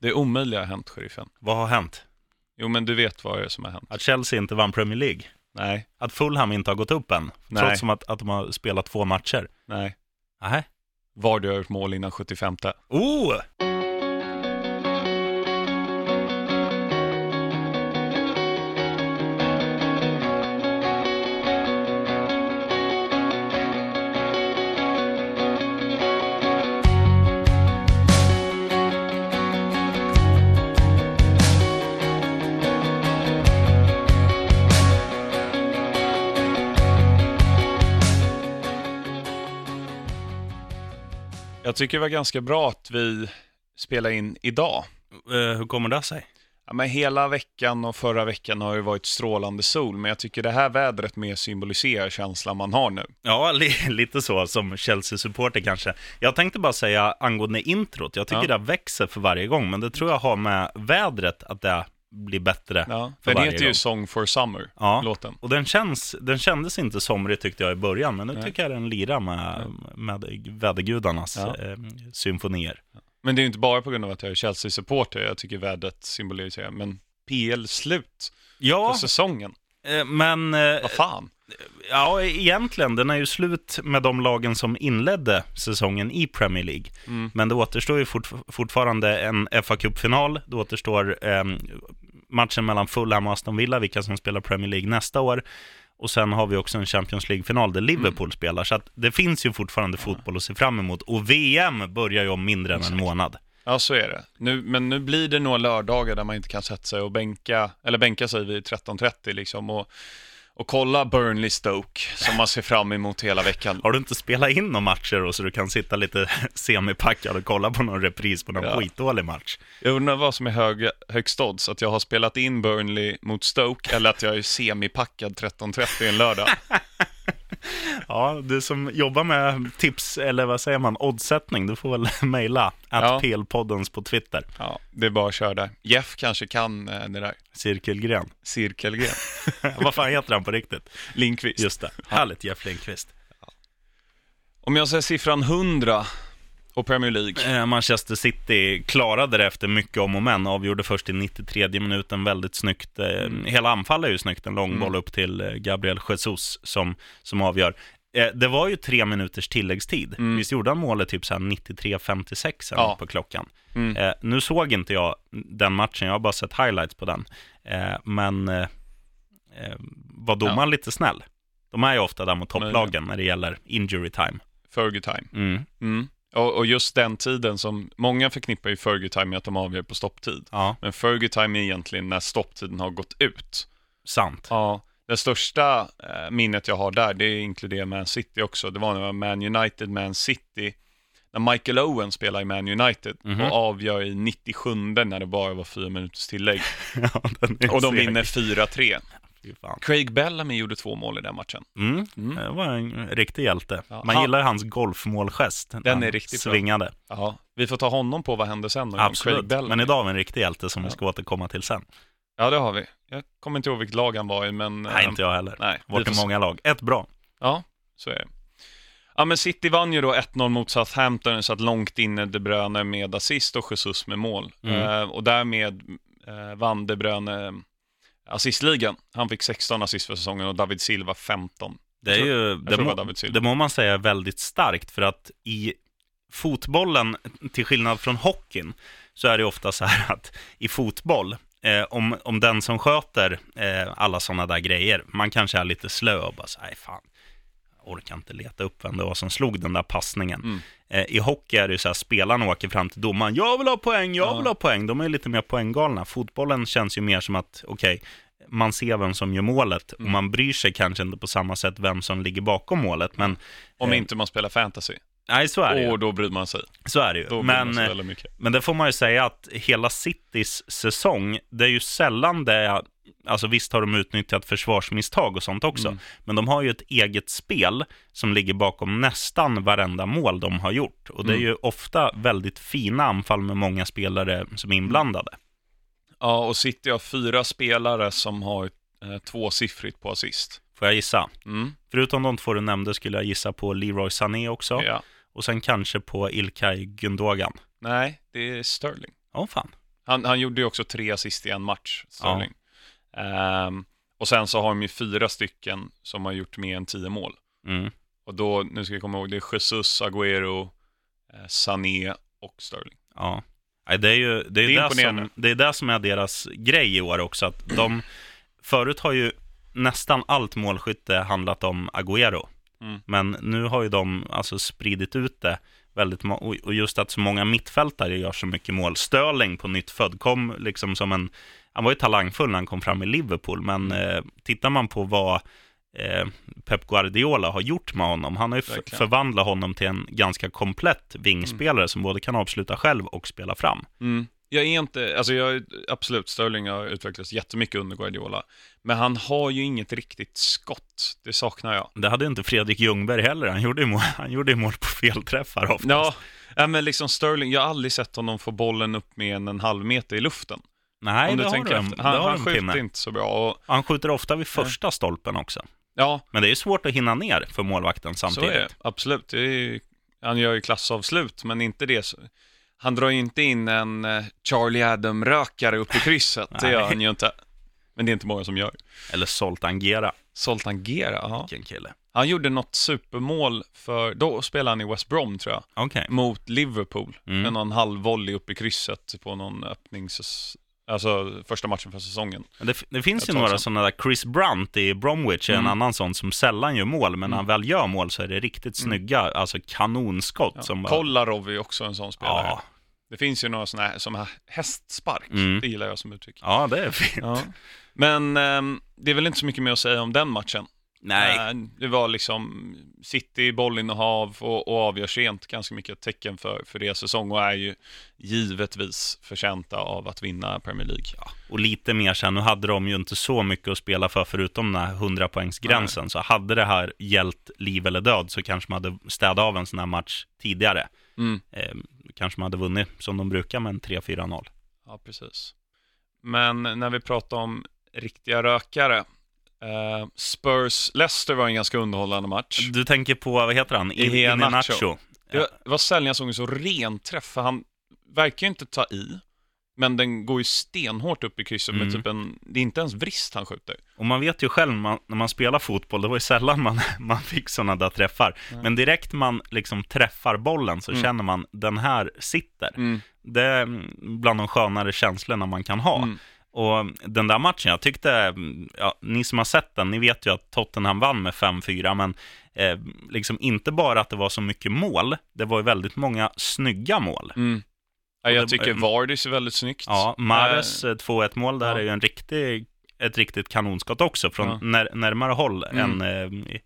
Det omöjliga har hänt, sheriffen. Vad har hänt? Jo, men du vet vad det är som har hänt. Att Chelsea inte vann Premier League? Nej, Att Fulham inte har gått upp än? Nej. Trots som att, att de har spelat två matcher? nej. Nej. Var du har gjort mål innan 75 Oh! Tycker det var ganska bra att vi spelar in idag. Eh, hur kommer det sig? Ja, men hela veckan och förra veckan har det varit strålande sol, men jag tycker det här vädret mer symboliserar känslan man har nu. Ja, li lite så som Chelsea-supporter kanske. Jag tänkte bara säga angående introt, jag tycker Ja. det växer för varje gång, men det tror jag har med vädret att det blir bättre. Ja, för den heter ju gång. Song for Summer, Ja. låten. Och den, känns, den kändes inte somrig tyckte jag i början, men nu Nej. tycker jag den lirar med, med vädergudarnas Ja. eh, symfonier. Men det är ju inte bara på grund av att jag är Chelsea-supporter jag tycker vädret symboliserar, men PL-slut Ja, för säsongen. eh, men eh, Vad fan? Ja, egentligen, den är ju slut med de lagen som inledde säsongen i Premier League. Mm. Men det återstår ju fort, fortfarande en fa Cup-final. Det återstår eh, matchen mellan Fulham och Aston Villa, vilka som spelar Premier League nästa år. Och sen har vi också en Champions League-final där Liverpool spelar. Så att det finns ju fortfarande fotboll att se fram emot. Och VM börjar ju om mindre än en månad. Ja, så är det. Nu, men nu blir det några lördagar där man inte kan sätta sig och bänka, eller bänka sig vid 13.30 liksom och, och kolla Burnley Stoke som man ser fram emot hela veckan. Har du inte spelat in några matcher då, så du kan sitta lite semipackad och kolla på någon repris på någon Ja. skitdålig match? Jag undrar vad som är hög, högst odds, att jag har spelat in Burnley mot Stoke eller att jag är semipackad 13.30 en lördag. Ja, du som jobbar med tips, eller vad säger man, oddsättning, du får väl mejla att Ja. PL-poddens på Twitter, Ja, det är bara att köra där. Jeff kanske kan eh, det där. Cirkelgren. Cirkelgren. vad fan heter han på riktigt? Lindqvist. Just det, härligt Jeff Lindqvist. Om jag säger siffran 100 och Premier League. Eh, Manchester City klarade det efter mycket om och men, avgjorde först i 93 minuten väldigt snyggt. Eh, Hela anfallet är ju snyggt, en lång Mm. boll upp till eh, Gabriel Jesus som, som avgör. Det var ju tre minuters tilläggstid. Visst gjorde han målet typ så här 93.56 eller Ja. på klockan? Mm. Nu såg inte jag den matchen, jag har bara sett highlights på den. Men var domaren lite snäll? De är ju ofta där mot topplagen när det gäller injury time. Fergie time. Mm. Mm. Och, och just den tiden som, många förknippar ju Fergie time med att de avgör på stopptid. Ja, Men Fergie time är egentligen när stopptiden har gått ut. sant. Ja, det största eh, minnet jag har där, det inkluderar Man City också. Det var när var Man United, Man City, när Michael Owen spelar i Man United Mhm. och avgör i 97 när det bara var fyra minuters tillägg. Ja, Och de vinner 4-3. Fy fan. Craig Bellamy gjorde två mål i den matchen. Mm. Mm. Det var en riktig hjälte. Ja, Man han- gillar hans golfmålgest. Den är riktigt bra. svingade. Ja, vi får ta honom på vad hände sen. Absolut. Men idag har vi en riktig hjälte som vi ska återkomma till sen. Ja, det har vi. Jag kommer inte ihåg vilket lag han var i, men... Nej, eh, inte jag heller. Nej, vi Varit får i se. många lag. Ett bra. Ja, så är det. Ja, men City vann ju då 1-0 mot Southampton, så att långt inne De Bruyne med assist och Jesus med mål. Mm. Eh, och därmed eh, vann De Bruyne eh, assistligan. Han fick 16 assist för säsongen och David Silva 15. Det är ju, det det må, Silva. det må man säga är väldigt starkt för att i fotbollen, till skillnad från hockeyn, så är det ofta så här att i fotboll, eh, om, om den som sköter eh, alla sådana där grejer, man kanske är lite slö och bara så här, "Nej, fan, jag orkar inte leta upp vem det var som slog den där passningen. Mm. Eh, I hockey är det ju så här, spelarna åker fram till domaren, jag vill ha poäng, jag Ja. vill ha poäng. De är lite mer poänggalna. Fotbollen känns ju mer som att, okej, man ser vem som gör målet och Mm. man bryr sig kanske inte på samma sätt vem som ligger bakom målet. Men Om Eh. inte man spelar fantasy. nej, så är det ju. Och då bryr man sig. Så är det ju. Men, eh, men det får man ju säga att hela Citys säsong, det är ju sällan det, alltså visst har de utnyttjat försvarsmisstag och sånt också, Mm. men de har ju ett eget spel som ligger bakom nästan varenda mål de har gjort. Och det är Mm. ju ofta väldigt fina anfall med många spelare som är inblandade. Ja, och City har fyra spelare som har eh, tvåsiffrigt på assist. Får jag gissa? Mm. Förutom de två du nämnde skulle jag gissa på Leroy Sané också. Ja. Och sen kanske på Ilkay Gundogan. Nej, det är Sterling. Åh fan. Han, han gjorde ju också tre assist i en match, Sterling. Ehm, och sen så har de ju fyra stycken som har gjort mer än tio mål. Mm. Och då, nu ska vi komma ihåg, det är Jesus, Agüero, eh, Sané och Sterling. Ja. Nej, det är ju det, är Det är det, som, det är det som är deras grej i år också. Att de, förut har ju nästan allt målskytte handlat om Agüero. Mm. Men nu har ju de alltså spridit ut det väldigt och- och just att så många mittfältare gör så mycket mål. Störling på nytt född kom liksom som en, han var ju talangfull när han kom fram i Liverpool, men eh, tittar man på vad eh, Pep Guardiola har gjort med honom, han har ju Verkligen. förvandlat honom till en ganska komplett vingspelare som både kan avsluta själv och spela fram. Mm. Jag är inte, alltså jag, absolut, Sterling har utvecklats jättemycket under Guardiola. Men han har ju inget riktigt skott, det saknar jag. Det hade inte Fredrik Ljungberg heller, han gjorde ju mål, han gjorde mål på felträffar oftast. Ja, ja, men liksom Sterling, jag har aldrig sett honom få bollen upp med en, en halv meter i luften. Nej, om det du har du efter. det Han, har han skjuter pinne. inte så bra. Och, Han skjuter ofta vid första stolpen också. Ja, Men det är svårt att hinna ner för målvakten så samtidigt. är det. Absolut. Det är, ju- han gör ju klassavslut, men inte det. Så, han drar ju inte in en eh, Charlie Adam-rökare upp i krysset. det gör han ju inte. Men det är inte många som gör. Eller Zoltan Gera, Zoltan Gera, ja. vilken kille. Han gjorde något supermål för, då spelade han i West Brom tror jag, Okej. mot Liverpool. Mm. Med någon halv volley upp i krysset på någon öppnings... Alltså första matchen för säsongen. Det, det finns ju några sådana där, Chris Brunt i Bromwich är en Mm. annan sån som sällan gör mål, men när han väl gör mål så är det riktigt snygga, alltså kanonskott Ja. som bara... Kolarov är också en sån spelare. Ja, Det finns ju några sådana här som har hästspark. Mm. Det gillar jag som uttryck. ja, det är fint. Ja. Men ehm, det är väl inte så mycket mer att säga om den matchen. Nej, Eh, det var liksom City, bollinnehav och, och avgör sent ganska mycket tecken för, för deras säsong och är ju givetvis förtjänta av att vinna Premier League. och lite mer sen, nu hade de ju inte så mycket att spela för förutom den här 100-poängsgränsen, så hade det här gällt liv eller död så kanske man hade städat av en sån här match tidigare. Mm. Eh, kanske man hade vunnit som de brukar med en 3-4-0. Ja, precis. Men när vi pratar om riktiga rökare, eh, Spurs-Leicester var en ganska underhållande match. Du tänker på, vad heter han? Iheanacho. Iheanacho. Det var- sällan jag såg en så ren träff, för han verkar ju inte ta i, men den går ju stenhårt upp i krysset med Mm. typ en, det är inte ens vrist han skjuter. Och man vet ju själv man, när man spelar fotboll, det var ju sällan man, man fick sådana där träffar. Men direkt man liksom träffar bollen så Mm. känner man, den här sitter. Mm. Det är mm, bland de skönare känslorna man kan ha. Mm. Och den där matchen, jag tyckte, mm, ja, ni som har sett den, ni vet ju att Tottenham vann med 5-4, men eh, liksom inte bara att det var så mycket mål, det var ju väldigt många snygga mål. Mm. Ja, jag det- tycker Vardy ser väldigt snyggt. Ja, Mares eh, 2-1 mål där ja. är ju en riktig, ett riktigt kanonskott också, från Ja. när, närmare håll Mm. än, eh,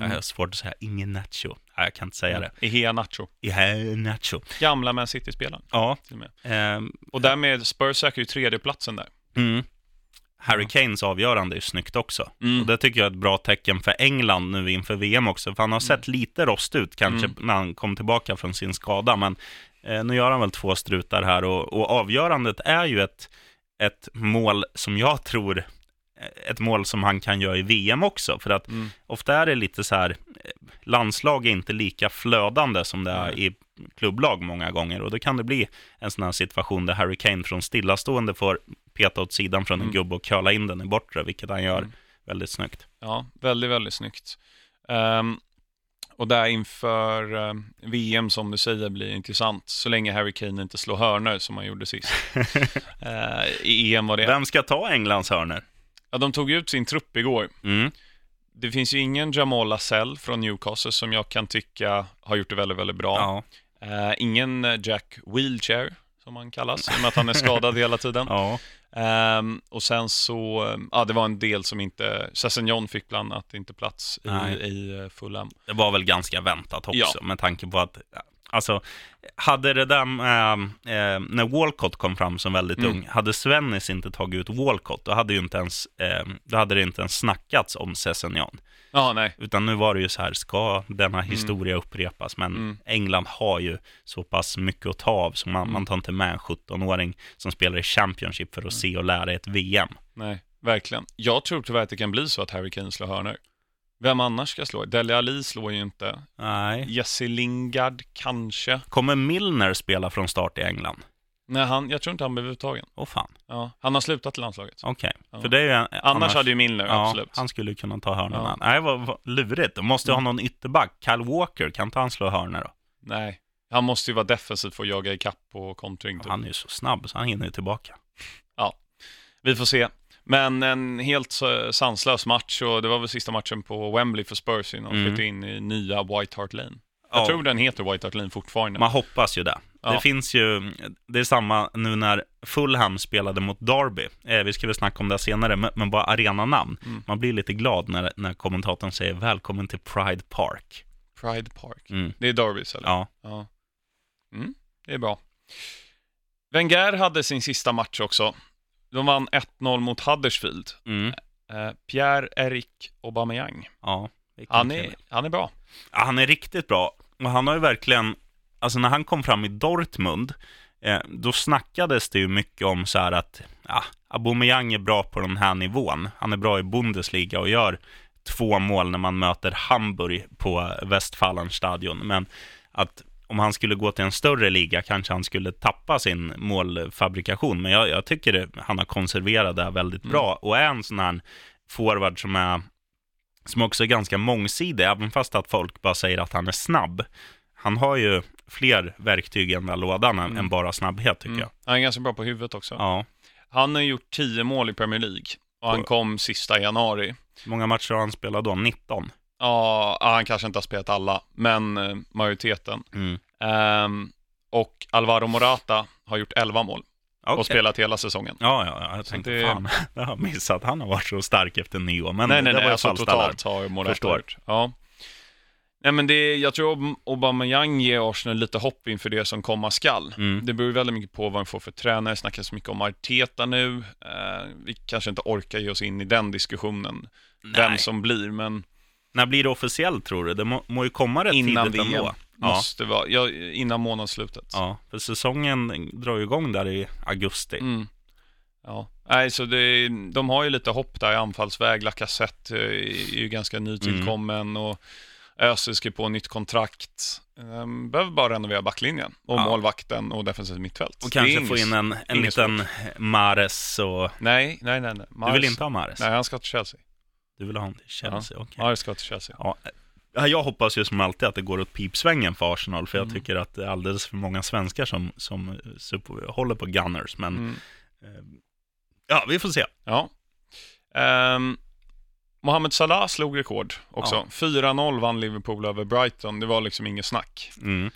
jag har svårt att säga, ingen Nacho. Nej, jag kan inte säga det. Ihea Nacho. Ja, Nacho. Gamla Man City-spelaren. Ja, till och med. ehm, Och därmed Spurs säkrar ju tredjeplatsen där. Mm. Harry Kanes avgörande är snyggt också. Mm. Och det tycker jag är ett bra tecken för England nu inför VM också. För han har sett lite rost ut kanske Mm. när han kom tillbaka från sin skada. Men eh, nu gör han väl två strutar här och, och avgörandet är ju ett, ett mål som jag tror ett mål som han kan göra i VM också. För att Mm. ofta är det lite så här, eh, landslag är inte lika flödande som det är i klubblag många gånger. Och då kan det bli en sån här situation där Harry Kane från stillastående får peta åt sidan från en Mm. gubbe och curla in den i bortre, vilket han gör Mm. väldigt snyggt. Ja, väldigt, väldigt snyggt. Ehm, och där inför ehm, VM, som du säger, blir intressant. Så länge Harry Kane inte slår hörnor som han gjorde sist. Eh, I EM var det. Vem ska ta Englands hörnor? Ja, de tog ut sin trupp igår. Mm. Det finns ju ingen Jamal Lascelles från Newcastle som jag kan tycka har gjort det väldigt, väldigt bra. Ja. Eh, ingen eh, Jack Wheelchair, som han kallas, i och med att han är skadad hela tiden. ja. Ehm, och sen så, ja det var en del som inte, Sessignon fick bland annat inte plats i, Nej. i eh, Fulham. Det var väl ganska väntat också, Ja. med tanke på att Alltså, hade det där med, eh, när Walcott kom fram som väldigt Mm. ung, hade Svennis inte tagit ut Walcott, då hade, ju inte ens, eh, då hade det inte ens snackats om Sessignon. Ja, nej. Utan nu var det ju så här, ska denna historia upprepas? Men Mm. England har ju så pass mycket att ta av, så man, Mm. man tar inte med en 17-åring som spelar i Championship för att se och lära ett VM. Nej, verkligen. Jag tror tyvärr att det kan bli så att Harry Kane slår hörnor. Vem annars ska slå? Dele Alli slår ju inte. Nej. Jesse Lingard kanske. Kommer Milner spela från start i England? Nej, han, jag tror inte han blev uttagen. Åh fan, Ja, han har slutat i landslaget. okej. Ja. För det är ju en, Annars, hade ju Milner, ja, absolut. han skulle kunna ta hörnorna. Ja. Nej, vad, vad lurigt. De måste ju ha någon ytterback. Kyle Walker, kan inte han slå hörnor då? Nej, han måste ju vara defensiv för att jaga ikapp på kontring. Typ. Han är ju så snabb så han hinner ju tillbaka. Vi får se. Men en helt eh, sanslös match och det var väl sista matchen på Wembley för Spurs innan de Mm. flyttade in i nya White Hart Lane. Jag Ja. tror den heter White Hart Lane fortfarande. Man hoppas ju det. Ja. Det finns ju, det är samma nu när Fulham spelade mot Derby. Eh, vi ska väl snacka om det senare, men, men bara arenanamn. Mm. Man blir lite glad när, när kommentatorn säger välkommen till Pride Park. Pride Park. Mm. Det är Derbys eller? Ja, Ja. Mm, det är bra. Wenger hade sin sista match också. De vann 1-0 mot Huddersfield. mm. Eh, Pierre-Eric Aubameyang. ja. Han är, han är bra. Ja, han är riktigt bra. Och han har ju verkligen, alltså när han kom fram i Dortmund, eh, då snackades det ju mycket om så här att, ja, Aubameyang är bra på den här nivån. Han är bra i Bundesliga och gör två mål när man möter Hamburg på Westfalenstadion. Men att om han skulle gå till en större liga kanske han skulle tappa sin målfabrikation. Men jag, jag tycker det, han har konserverat det väldigt bra och är en sån här forward som är som också är ganska mångsidig, även fast att folk bara säger att han är snabb. Han har ju fler verktyg i den där lådan än- Mm. än bara snabbhet, tycker Mm. jag. Han är ganska bra på huvudet också. Ja. Han har gjort 10 mål i Premier League. Och han kom sista januari. Hur många matcher har han spelat då? 19? Ja, han kanske inte har spelat alla, men eh, majoriteten. Mm. Ehm, och Alvaro Morata har gjort 11 mål Okej. och spelat hela säsongen. Ja, ja, ja, jag tänkte det- fan, jag har missat. Han har varit så stark efter nio, men nej, nej, det nej, var alltså totalt har Morata Förstår. gjort. Ja. Nej, men det, jag tror Aubameyang ger Arsenal lite hopp inför det som komma skall. Mm. Det beror väldigt mycket på vad man får för tränare. Det snackas mycket om Arteta nu. Eh, vi kanske inte orkar ge oss in i den diskussionen, vem Nej. som blir, men När blir det officiellt, tror du? Det må, må ju komma rätt innan tidigt VM ändå. Ja, måste vara, ja, innan månadsslutet. ja, för säsongen drar ju igång där i augusti. Mm. Ja, nej, så det, de har ju lite hopp där i anfallsväg. Lacazette eh, är ju ganska nytillkommen Mm. och Özil skriver på nytt kontrakt. Um, behöver bara renovera backlinjen och Ja. målvakten och defensivt mittfält. Och kanske få in en, en liten Mares och... Nej, nej, nej. nej. Du Mahrez- vill inte ha Mares? Nej, han ska till Chelsea. Du vill ha honom till Chelsea? Okej. Mahrez ska till Chelsea. Ja, Ja, jag hoppas ju som alltid att det går åt pipsvängen för Arsenal, för jag Mm. tycker att det är alldeles för många svenskar som, som eh, håller på Gunners. Men Mm. eh, ja, vi får se. Ja. Um, Mohamed Salah slog rekord också. Ja. 4-0 vann Liverpool över Brighton. Det var liksom inget snack. Mm.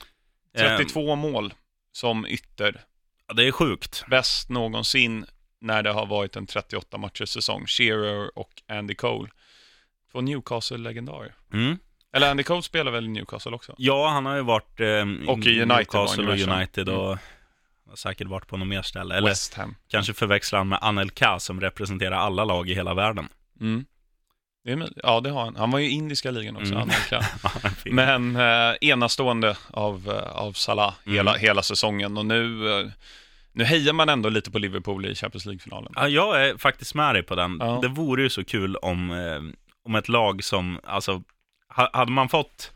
32 mål som ytter. Eh, det är sjukt. Bäst någonsin när det har varit en 38 matchers säsong. Shearer och Andy Cole. Två Newcastle-legendarer. Mm. Eller Andy Cole spelar väl i Newcastle också? Ja, han har ju varit eh, Och i United Newcastle och värsta. United och har säkert varit på något mer ställe. Eller West Ham. kanske förväxlar han med Anelka som representerar alla lag i hela världen. Mm. Ja, det har han. Han var ju i indiska ligan också, Mm. Anelka. Men eh, enastående av, eh, av Salah Mm. hela, hela säsongen och nu, eh, nu hejar man ändå lite på Liverpool i Champions League-finalen. Ja, jag är faktiskt med dig på den. Ja. Det vore ju så kul om, eh, om ett lag som, alltså, ha- hade man fått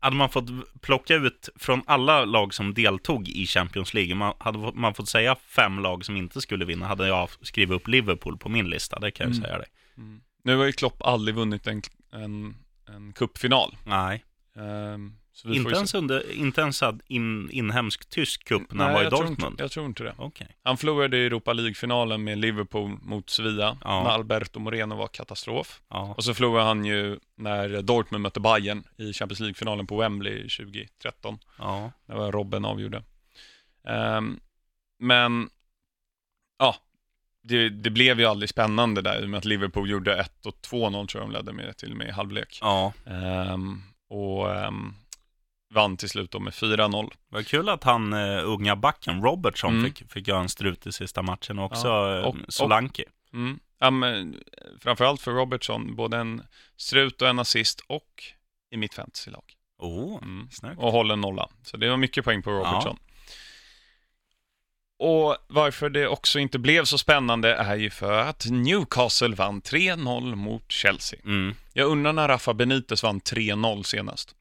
hade man fått plocka ut från alla lag som deltog i Champions League, man, hade man fått säga fem lag som inte skulle vinna, hade jag skrivit upp Liverpool på min lista, det kan jag Mm. säga dig. Mm. Nu har ju Klopp aldrig vunnit en, en, en cupfinal. Nej, får inte ens, under, inte ens en in, inhemsk tysk cup när han var i jag tror Dortmund. Inte, jag tror inte det. Okej. Han förlorade i Europa League-finalen med Liverpool mot Sevilla, Ja. när Alberto Moreno var katastrof. Ja. Och så förlorade han ju när Dortmund mötte Bayern i Champions League-finalen på Wembley 2013. ja. Det var Robben avgjorde. Ehm, men, ja, det, det blev ju aldrig spännande där, i och med att Liverpool gjorde 1 och 2-0 tror jag de ledde med till och med i halvlek. ja. Ehm, och ehm, vann till slut då med 4-0. Vad kul att han uh, unga backen Robertson Mm. fick, fick göra en strut i sista matchen och också Ja, eh, och- Solanke. Mm. Ja, men, framförallt för Robertson, både en strut och en assist och i mitt fantasylag. Oh, Mm. snyggt. och håller nolla. Så det var mycket poäng på Robertson. Och varför det också inte blev så spännande är ju för att Newcastle vann 3-0 mot Chelsea. Mm. Jag undrar när Rafa Benitez vann 3-0 senast.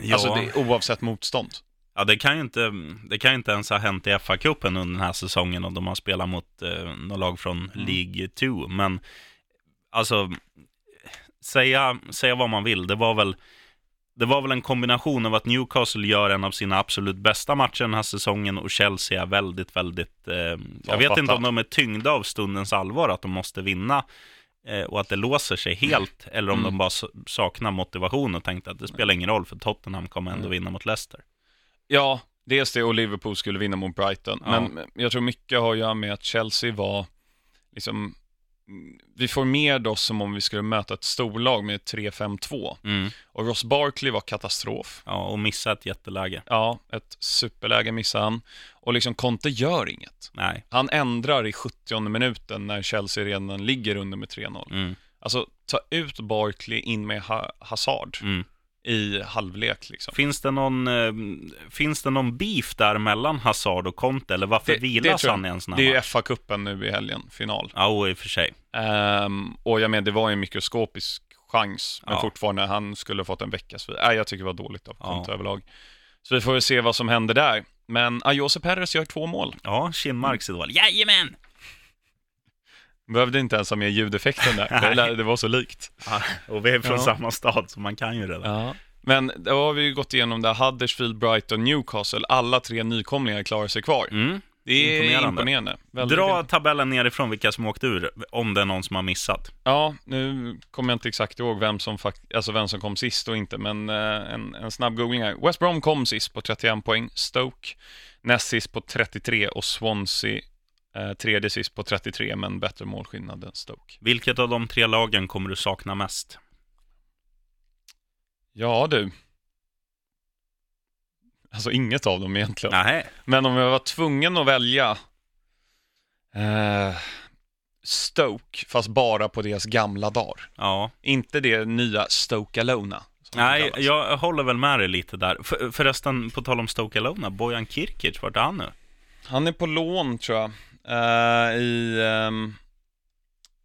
Ja, Alltså det oavsett motstånd. Ja, det kan ju inte, det kan inte ens ha hänt i FA-cupen under den här säsongen och de har spelat mot eh, några lag från Mm. League 2. Men alltså, säga, säga vad man vill, det var väl det var väl en kombination av att Newcastle gör en av sina absolut bästa matcher den här säsongen och Chelsea är väldigt, väldigt... Eh, jag vet inte om de är tyngda av stundens allvar, att de måste vinna och att det låser sig helt, eller om Mm. de bara saknar motivation och tänkte att det spelar ingen roll för Tottenham kommer ändå Mm. vinna mot Leicester. Ja, dels det och Liverpool skulle vinna mot Brighton. Ja. Men jag tror mycket har att göra med att Chelsea var, liksom, vi formerade oss som om vi skulle möta ett storlag med 3-5-2. Mm. Och Ross Barkley var katastrof. Ja, och missa ett jätteläge. Ja, ett superläge missade han. Och liksom Conte gör inget. Nej. Han ändrar i 70 minuten när Chelsea redan ligger under med 3-0. Mm. Alltså, ta ut Barkley in med ha Hazard Mm. I halvlek liksom. Finns, det någon, eh, finns det någon beef där mellan Hazard och Conte, eller varför vilas tror jag. han i en sån här Det är ju? FA-cupen nu i helgen, final. Ja, och i och för sig. Ehm, och jag menar, det var ju en mikroskopisk chans, men Ja. fortfarande, han skulle fått en veckas fri. Nej, jag tycker det var dåligt av Ja. Conte överlag. Så vi får väl se vad som händer där. Men Jose Perez gör två mål. Ja, Kinmarks idol. Jajamän! Behövde inte ens ha med ljudeffekten där. Det, det var så likt. Ja, och vi är från Ja. samma stad, så man kan ju det. där. Ja. Men då har vi ju gått igenom där, Huddersfield, Brighton, Newcastle. Alla tre nykomlingar klarar sig kvar. Mm. Det är Imponerande. imponerande. Väldigt Dra imponerande. tabellen nerifrån vilka som åkt ur, om det är någon som har missat. Ja, nu kommer jag inte exakt ihåg vem som, fakt- alltså vem som kom sist och inte, men eh, en, en snabb googling här. West Brom kom sist på 31 poäng, Stoke näst sist på 33 och Swansea tredje sist på 33, men bättre målskillnad än Stoke. Vilket av de tre lagen kommer du sakna mest? Ja du. Alltså inget av dem egentligen. Nej. Men om jag var tvungen att välja eh, Stoke, fast bara på deras gamla dagar. Ja. Inte det nya Stoke Alona. Nej, jag håller väl med dig lite där. För, förresten, på tal om Stoke Alona, Bojan Kirkic, vart är han nu? Han är på lån tror jag. Eh, I... ehm,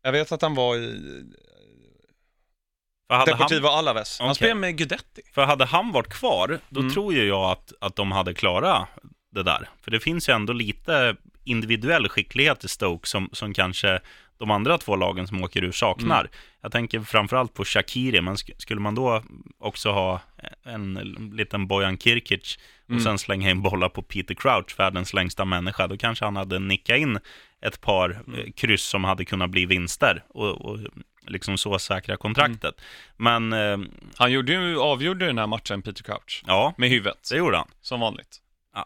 jag vet att han var i hade, han, Deportivo Alaves. Han Okej. spelar med Gudetti. för hade han varit kvar, då Mm. tror ju jag att, att de hade klarat det där. För det finns ju ändå lite individuell skicklighet i Stoke som, som kanske de andra två lagen som åker ur saknar. Mm. Jag tänker framförallt på Shakiri, men sk- skulle man då också ha en liten Bojan Kirkic och Mm. sen slänga in bollar på Peter Crouch, världens längsta människa, då kanske han hade nickat in ett par Mm. eh, kryss som hade kunnat bli vinster och, och liksom så säkra kontraktet. Mm. Men eh, Han gjorde ju, avgjorde den här matchen, Peter Crouch. ja, Med huvudet, det gjorde han. som vanligt.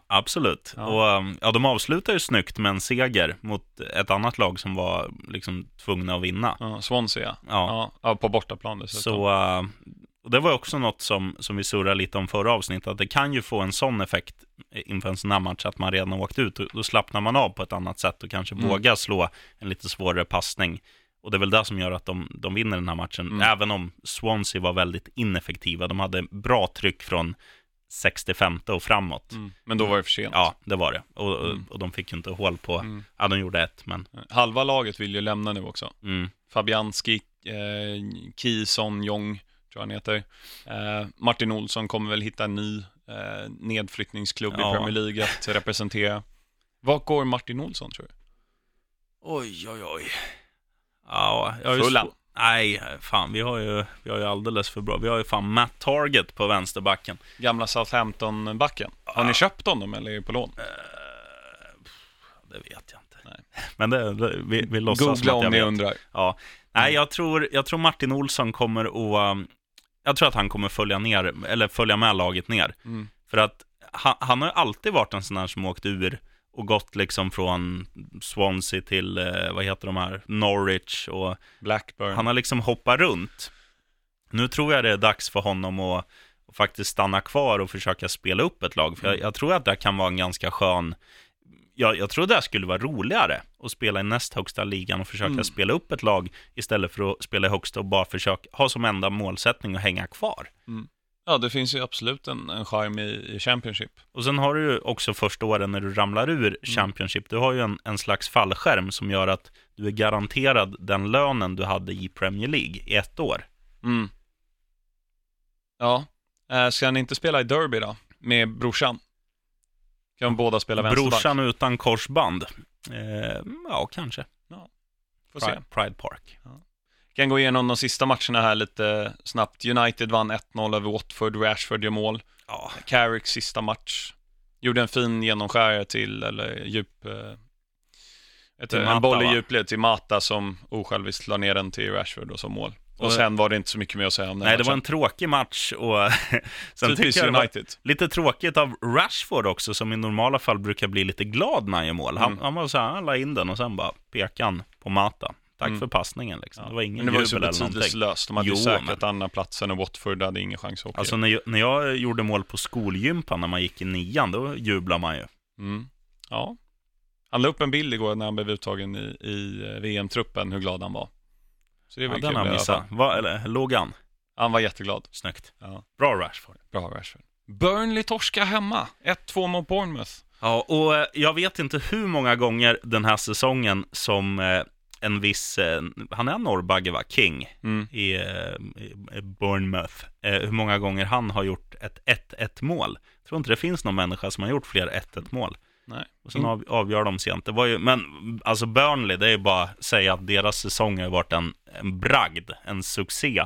Absolut. Ja. Och um, ja, de avslutar ju snyggt med en seger mot ett annat lag som var liksom tvungna att vinna. Ja, Swansea, ja. Ja. På bortaplan dessutom. Så uh, och det var också något som, som vi surrade lite om förra avsnittet, att det kan ju få en sån effekt inför en sån här match, att man redan åkt ut. Då slappnar man av på ett annat sätt och kanske Mm. vågar slå en lite svårare passning. Och det är väl det som gör att de, de vinner den här matchen, Mm. även om Swansea var väldigt ineffektiva. De hade bra tryck från 65 och framåt. Mm. Men då var det för sent. Ja, det var det. Och, och- Mm. och de fick ju inte hål på, Mm. ja de gjorde ett, men Halva laget vill ju lämna nu också. mm, Fabianski, eh, Kison Jong, tror jag han heter. Eh, Martin Olsson kommer väl hitta en ny eh, nedflyttningsklubb Ja. i Premier League att representera. Vart går Martin Olsson tror du? Oj, oj, oj. Ja, jag har ju Fulham. Nej, fan, vi har, ju, vi har ju alldeles för bra. Vi har ju fan Matt Target på vänsterbacken. Gamla Southampton-backen. Har ni köpt honom eller är det på lån? Eh, det vet jag inte. Nej. Men det, det, vi, vi låtsas Googla att om jag ni vet. undrar. Ja. Nej, jag tror, jag tror Martin Olsson kommer att... um, Jag tror att han kommer följa ner, eller följa med laget ner. Mm. För att han, han har ju alltid varit en sån här som åkt ur och gått liksom från Swansea till, eh, vad heter de här, Norwich och Blackburn. han har liksom hoppat runt. Nu tror jag det är dags för honom att, faktiskt stanna kvar och försöka spela upp ett lag. För jag, jag tror att det kan vara en ganska skön... Jag, jag tror det skulle vara roligare att spela i näst högsta ligan och försöka Mm. spela upp ett lag istället för att spela i högsta och bara försöka ha som enda målsättning att hänga kvar. Ja, det finns ju absolut en, en charm i, i Championship. Och sen har du ju också första åren när du ramlar ur Championship, du har ju en, en slags fallskärm som gör att du är garanterad den lönen du hade i Premier League i ett år. Mm. Ja. Eh, ska han inte spela i Derby då? Med brorsan? Kan båda spela vänsterback? Brorsan utan korsband? Eh, ja, kanske. Får se. Pride, Pride Park. Kan gå igenom de sista matcherna här lite snabbt. United vann 1-0 över Watford, Rashford gör mål. Ja, Carricks sista match. Gjorde en fin genomskärare till, eller djup... Eh, ett, Till en Mata, boll i djupled till Mata som osjälviskt la ner den till Rashford och så mål. Och sen var det inte så mycket mer att säga om den nej, det var matchen. en tråkig match och sen Typiskt tycker jag det var United. lite tråkigt av Rashford också, som i normala fall brukar bli lite glad när han gör mål. Han, Mm. han var så här, han la in den och sen bara pekade han på Mata. Tack Mm. för passningen liksom. Ja. Det var ingen Men det var ju så jubel eller betydelselöst. De hade ju Jo, säkrat men- andra platsen och Watford hade ingen chans att åka Alltså när jag, när jag gjorde mål på skolgympan när man gick i nian, då jublade man ju. Mm. Ja. Han la upp en bild igår när han blev uttagen i, i eh, VM-truppen, hur glad han var. Så det Ja, var den kul har missat. fall. Va, eller, låg han? Han var jätteglad. Snyggt. Ja. Bra Rashford. Bra Rashford. Burnley torska hemma. 1-2 mot Bournemouth. Ja, och eh, jag vet inte hur många gånger den här säsongen som eh, en viss, eh, han är norrbagge va, King Mm. i, eh, i Bournemouth, eh, hur många gånger han har gjort ett 1-1 mål. Jag tror inte det finns någon människa som har gjort fler 1-1 mål. Nej. Och sen av, avgör de sent. Det var ju, men alltså Burnley, det är ju bara att säga att deras säsong har varit en, en bragd, en succé.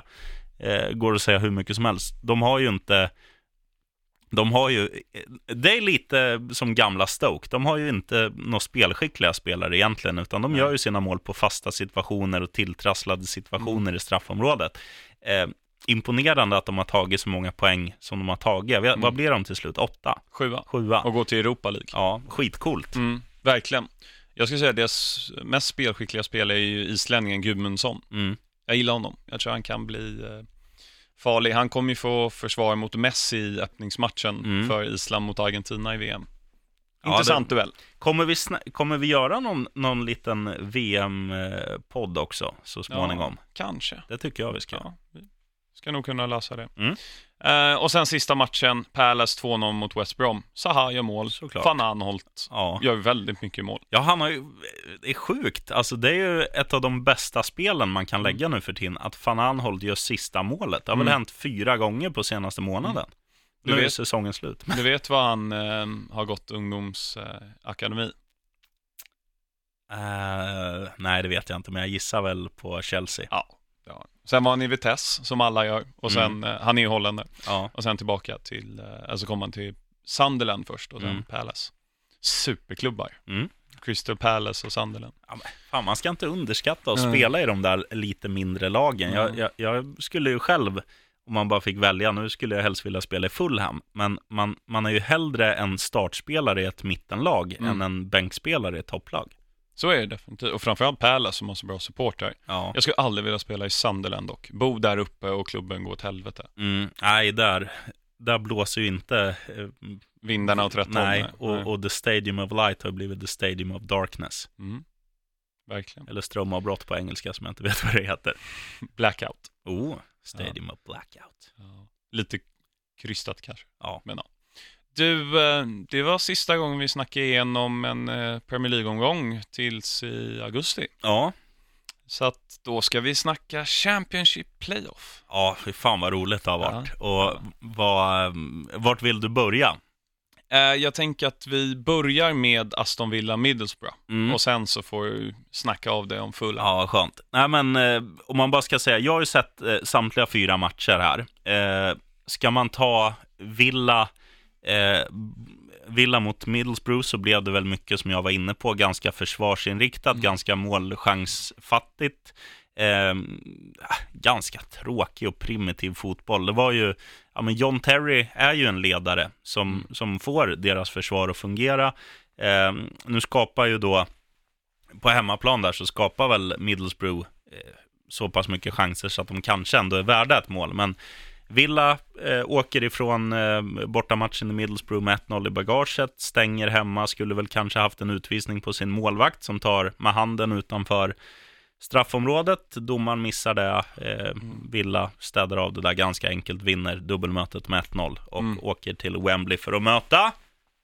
Eh, går att säga hur mycket som helst. De har ju inte, de har ju, det är lite som gamla Stoke. De har ju inte några spelskickliga spelare egentligen, utan de gör ju sina mål på fasta situationer och tilltrasslade situationer i straffområdet. Eh, imponerande att de har tagit så många poäng som de har tagit. Vad- Vad blir de till slut? Åtta? Sjua. Sjua? Och gå till Europa League. Ja, skitcoolt. Mm, verkligen. Jag skulle säga att deras mest spelskickliga spelare är ju islänningen Gudmundsson. Mm. Jag gillar honom. Jag tror han kan bli eh, farlig. Han kommer ju få försvara mot Messi i öppningsmatchen Mm. för Island mot Argentina i VM. Ja, Intressant duell. Kommer vi, kommer vi göra någon, någon liten VM-podd också så småningom? Ja, kanske. Det tycker jag vi ska. Ja, vi ska nog kunna lösa det. Mm. Eh, och sen sista matchen, Palace 2-0 mot West Brom. Zaha gör mål. Såklart. Van Anholt Ja. gör väldigt mycket mål. ja, han har ju, det är sjukt. Alltså det är ju ett av de bästa spelen man kan lägga nu för tiden. Att Van Anholt gör sista målet. Det har väl Mm. hänt fyra gånger på senaste månaden. Du Nu är vet- säsongen slut. Du vet vad han eh, har gått ungdomsakademi? Eh, nej, det vet jag inte, men jag gissar väl på Chelsea. Ja. ja. Sen var han i Vitesse, som alla gör. Och sen, eh, han är ju holländare. Ja, Och sen tillbaka till, eh, alltså kom han till Sunderland först och sen Mm. Palace. Superklubbar. Mm. Crystal Palace och Sunderland. Ja, men fan, man ska inte underskatta att Nej. spela i de där lite mindre lagen. Jag, Mm. jag, jag skulle ju själv, om man bara fick välja, nu skulle jag helst vilja spela i Fulham, men man, man är ju hellre en startspelare i ett mittenlag Mm. än en bänkspelare i ett topplag. Så är det definitivt. Och framförallt Palace som har så bra support där. Ja. Jag skulle aldrig vilja spela i Sunderland dock. Bo där uppe och klubben går åt helvete. Mm, nej, där, där blåser ju inte... eh, Vindarna åt rätt nej, håll. och, och The Stadium of Light har blivit The Stadium of Darkness. Mm. Verkligen. Eller strömavbrott på engelska som jag inte vet vad det heter. Blackout. Oh, Stadium of Blackout. Lite krystat kanske. Ja. Men ja. Du, eh, det var sista gången vi snackade igenom en eh, Premier League-omgång tills i augusti. Ja, Så att då ska vi snacka Championship Playoff. Ja, fy fan vad roligt det har varit. Ja. Och vad, vart vill du börja? Eh, Jag tänker att vi börjar med Aston Villa Middlesbrough. Mm. Och sen så får du snacka av det om fulla. Ja, skönt. Nej, men eh, om man bara ska säga, jag har ju sett eh, samtliga fyra matcher här. Eh, ska man ta Villa, eh, Villa mot Middlesbrough så blev det väl mycket som jag var inne på, ganska försvarsinriktat, ganska målchansfattigt. Eh, ganska tråkig och primitiv fotboll. Det var ju, ja men John Terry är ju en ledare som, som får deras försvar att fungera. Eh, nu skapar ju då, på hemmaplan där så skapar väl Middlesbrough eh, så pass mycket chanser så att de kanske ändå är värda ett mål. Men Villa eh, åker ifrån eh, bortamatchen i Middlesbrough med 1-0 i bagaget, stänger hemma, skulle väl kanske haft en utvisning på sin målvakt som tar med handen utanför straffområdet. Domaren missar det. Eh, Villa städar av det där ganska enkelt, vinner dubbelmötet med 1-0 och Mm. åker till Wembley för att möta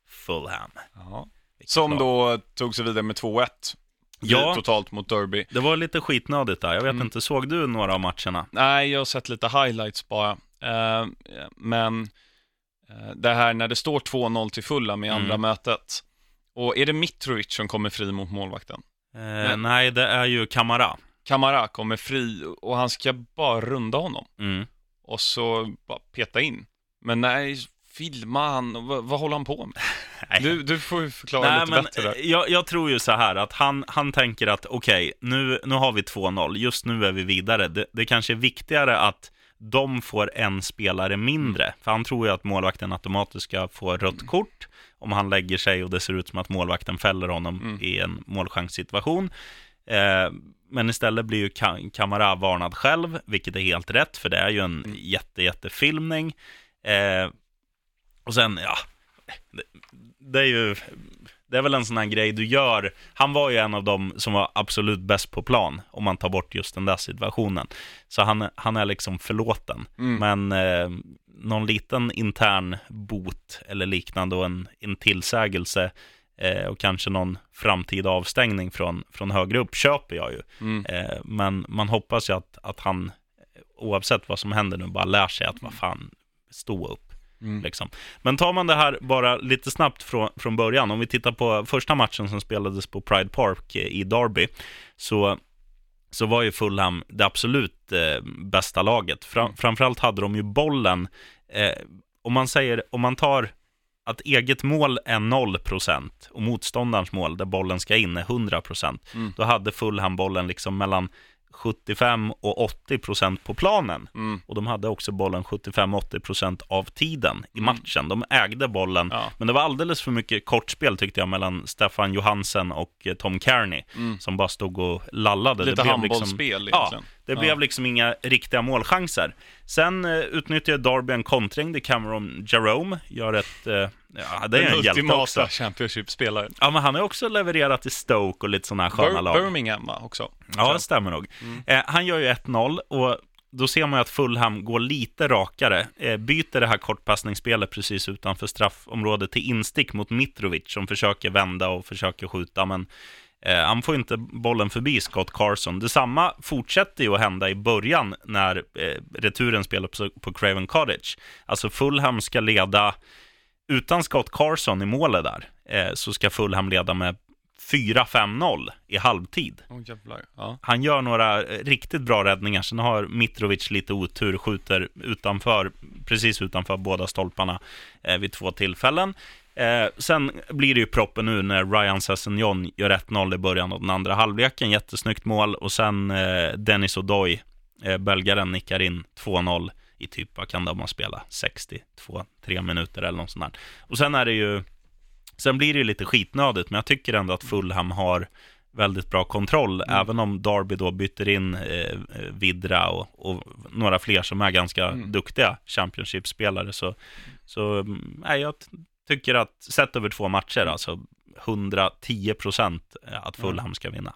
Fulham. Ja. Som då tog sig vidare med 2-1. Ja. Totalt mot Derby. Det var lite skitnödigt där. Jag vet Mm. inte, såg du några av matcherna? Nej, jag har sett lite highlights bara. Eh, men Eh, det här när det står 2-0 till Fulham i andra Mm. mötet. Och är det Mitrovic som kommer fri mot målvakten? Eh, nej, det är ju Kamara. Kamara kommer fri och han ska bara runda honom. Mm. Och så bara peta in. Men nej, filma han, vad, vad håller han på med? Du, du får ju förklara Nej, lite men bättre där. eh, jag, jag tror ju så här att han, han tänker att okej, nu, nu har vi 2-0, just nu är vi vidare. Det, det kanske är viktigare att de får en spelare mindre. För han tror ju att målvakten automatiskt ska få rött kort om han lägger sig och det ser ut som att målvakten fäller honom Mm. i en målchanssituation. Eh, men istället blir ju Ka- Kamara varnad själv, vilket är helt rätt, för det är ju en Mm. jätte, jättefilmning. Eh, och sen, ja, det, det är ju, det är väl en sån här grej du gör. Han var ju en av dem som var absolut bäst på plan, om man tar bort just den där situationen. Så han, han är liksom förlåten. Mm. Men eh, någon liten intern bot eller liknande och en, en tillsägelse eh, och kanske någon framtida avstängning från, från högre upp köper jag ju. Mm. Eh, men man hoppas ju att, att han, oavsett vad som händer nu, bara lär sig att vad fan, stå upp. Mm. Liksom. Men tar man det här bara lite snabbt från, från början, om vi tittar på första matchen som spelades på Pride Park eh, i Derby, så, så var ju Fulham det absolut eh, bästa laget. Fram, framförallt hade de ju bollen, eh, om man säger, om man tar att eget mål är 0% och motståndarens mål, där bollen ska in, är 100%, Mm. då hade Fulham bollen liksom mellan 75 och 80% på planen. Mm. Och de hade också bollen 75-80% av tiden i matchen. De ägde bollen, Ja. men det var alldeles för mycket kortspel tyckte jag mellan Stefan Johansen och eh, Tom Kearney, Mm. som bara stod och lallade. Lite det blev handbollsspel ja, egentligen. det Ja. blev liksom inga riktiga målchanser. Sen eh, utnyttjade Darby en kontring där Cameron Jerome gör ett, eh, ja det är en hjälte också. Championship-spelaren. Ja, men han har också levererat i Stoke och lite sådana här sköna lag. Birmingham också. Ja, det stämmer nog. Eh, han gör ju 1-0 och då ser man ju att Fulham går lite rakare. Eh, byter det här kortpassningsspelet precis utanför straffområdet till instick mot Mitrovic som försöker vända och försöker skjuta, men eh, han får inte bollen förbi Scott Carson. Detsamma fortsätter ju att hända i början när eh, returen spelar på, på Craven Cottage. Alltså Fulham ska leda, utan Scott Carson i målet där, eh, så ska Fulham leda med 4-5-0 i halvtid. Jävlar. Ja. Han gör några eh, riktigt bra räddningar. Sen har Mitrovic lite otur, skjuter utanför, precis utanför båda stolparna eh, vid två tillfällen. Eh, sen blir det ju proppen nu när Ryan Sessignon gör 1-0 i början av den andra halvleken. Jättesnyggt mål. Och sen eh, Dennis Odoi, eh, belgaren, nickar in 2-0 i typ, vad kan de ha spelat? 62, 3 minuter eller något sånt där. Och sen är det ju, sen blir det ju lite skitnödigt, men jag tycker ändå att Fulham har väldigt bra kontroll, även om Darby då byter in eh, Vidra och, och några fler som är ganska Mm. duktiga Championship-spelare. Så, så mm, nej, jag tycker att, sett över två matcher, alltså 110 procent att Fulham ska vinna.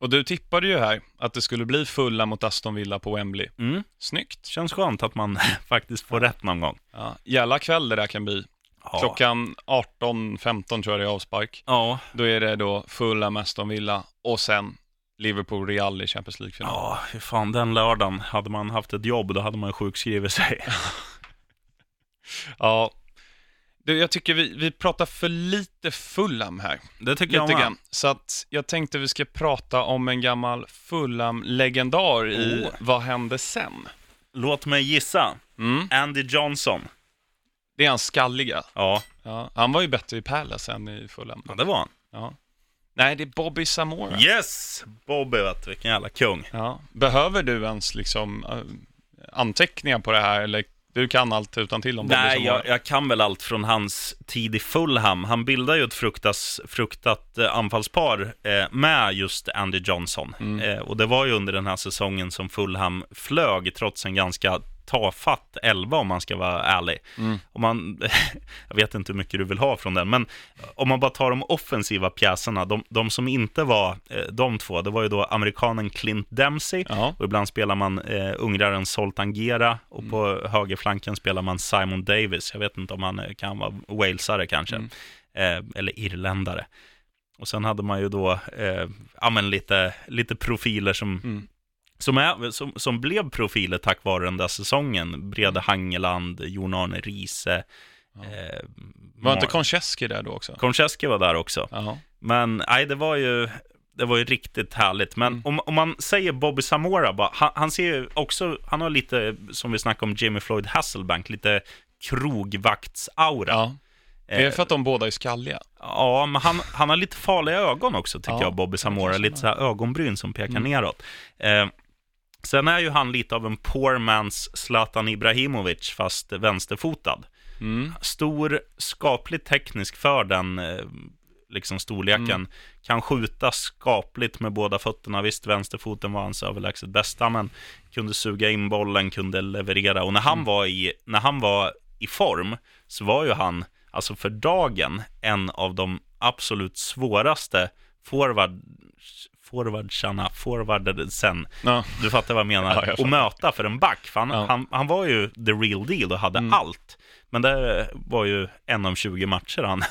Och du tippade ju här att det skulle bli fulla mot Aston Villa på Wembley. Mm. Snyggt. Känns skönt att man faktiskt får rätt någon gång. Ja. Jävla kväll det där kan bli. Ja. Klockan 18.15 tror jag det är avspark. Ja, Då är det då fulla Aston Villa och sen Liverpool-Real i Champions League-final. ja, hur fan, den lördagen, hade man haft ett jobb, då hade man sjukskrivit sig. Ja. Du, jag tycker vi, vi pratar för lite Fulham här. Det tycker jag med. Så att jag tänkte vi ska prata om en gammal Fulham-legendar i Oh. Vad hände sen? Låt mig gissa. Mm. Andy Johnson. Det är hans skalliga. Ja, Ja, han var ju bättre i Palace än i Fulham. ja det var han. Ja. Nej, det är Bobby Samora. Yes! Bobby vet du, vilken jävla kung. Ja. Behöver du ens liksom äh, anteckningar på det här eller du kan allt utan till om Nej, jag, jag kan väl allt från hans tid i Fulham. Han bildar ju ett fruktas, fruktat eh, anfallspar eh, med just Andy Johnson. Mm. Eh, och det var ju under den här säsongen som Fulham flög, trots en ganska tafatt elva om man ska vara ärlig. Mm. Om man, jag vet inte hur mycket du vill ha från den, men om man bara tar de offensiva pjäserna, de, de som inte var eh, de två, det var ju då amerikanen Clint Dempsey, Ja. och ibland spelar man eh, ungraren Zoltan Gera och Mm. på högerflanken spelar man Simon Davis. Jag vet inte om han eh, kan vara walesare kanske, Mm. eh, eller irländare. Och sen hade man ju då eh, ja, men lite, lite profiler som, Mm. Som, är, som, som blev profiler tack vare den där säsongen. Brede Hangeland, Jon Arne Riise, Eh, Var inte Konchesky där då också? Konchesky var där också. Ja. Men nej, det var ju, det var ju riktigt härligt. Men Mm. om, om man säger Bobby Samora, bara, han, han ser ju också, han har lite, som vi snackade om Jimmy Floyd Hasselbank, lite krogvaktsaura. ja. Det är Eh, för att de båda är skalliga. Ja, men han, han har lite farliga ögon också, tycker Ja, jag, Bobby Samora. Lite så här ögonbryn som pekar Mm. neråt. Eh, sen är ju han lite av en poor man's Zlatan Ibrahimovic, fast vänsterfotad. Mm. Stor, skapligt teknisk för den eh, liksom storleken. Mm. Kan skjuta skapligt med båda fötterna. Visst, vänsterfoten var hans överlägset bästa, men kunde suga in bollen, kunde leverera. Och när han, Mm. var, i, när han var i form så var ju han, alltså för dagen, en av de absolut svåraste forward, forwardsarna, forwardsen, Ja. du fattar vad jag menar, Ja, jag att möta för en back. För han, Ja. han, han var ju the real deal och hade Mm. allt. Men det var ju en av 20 matcher han,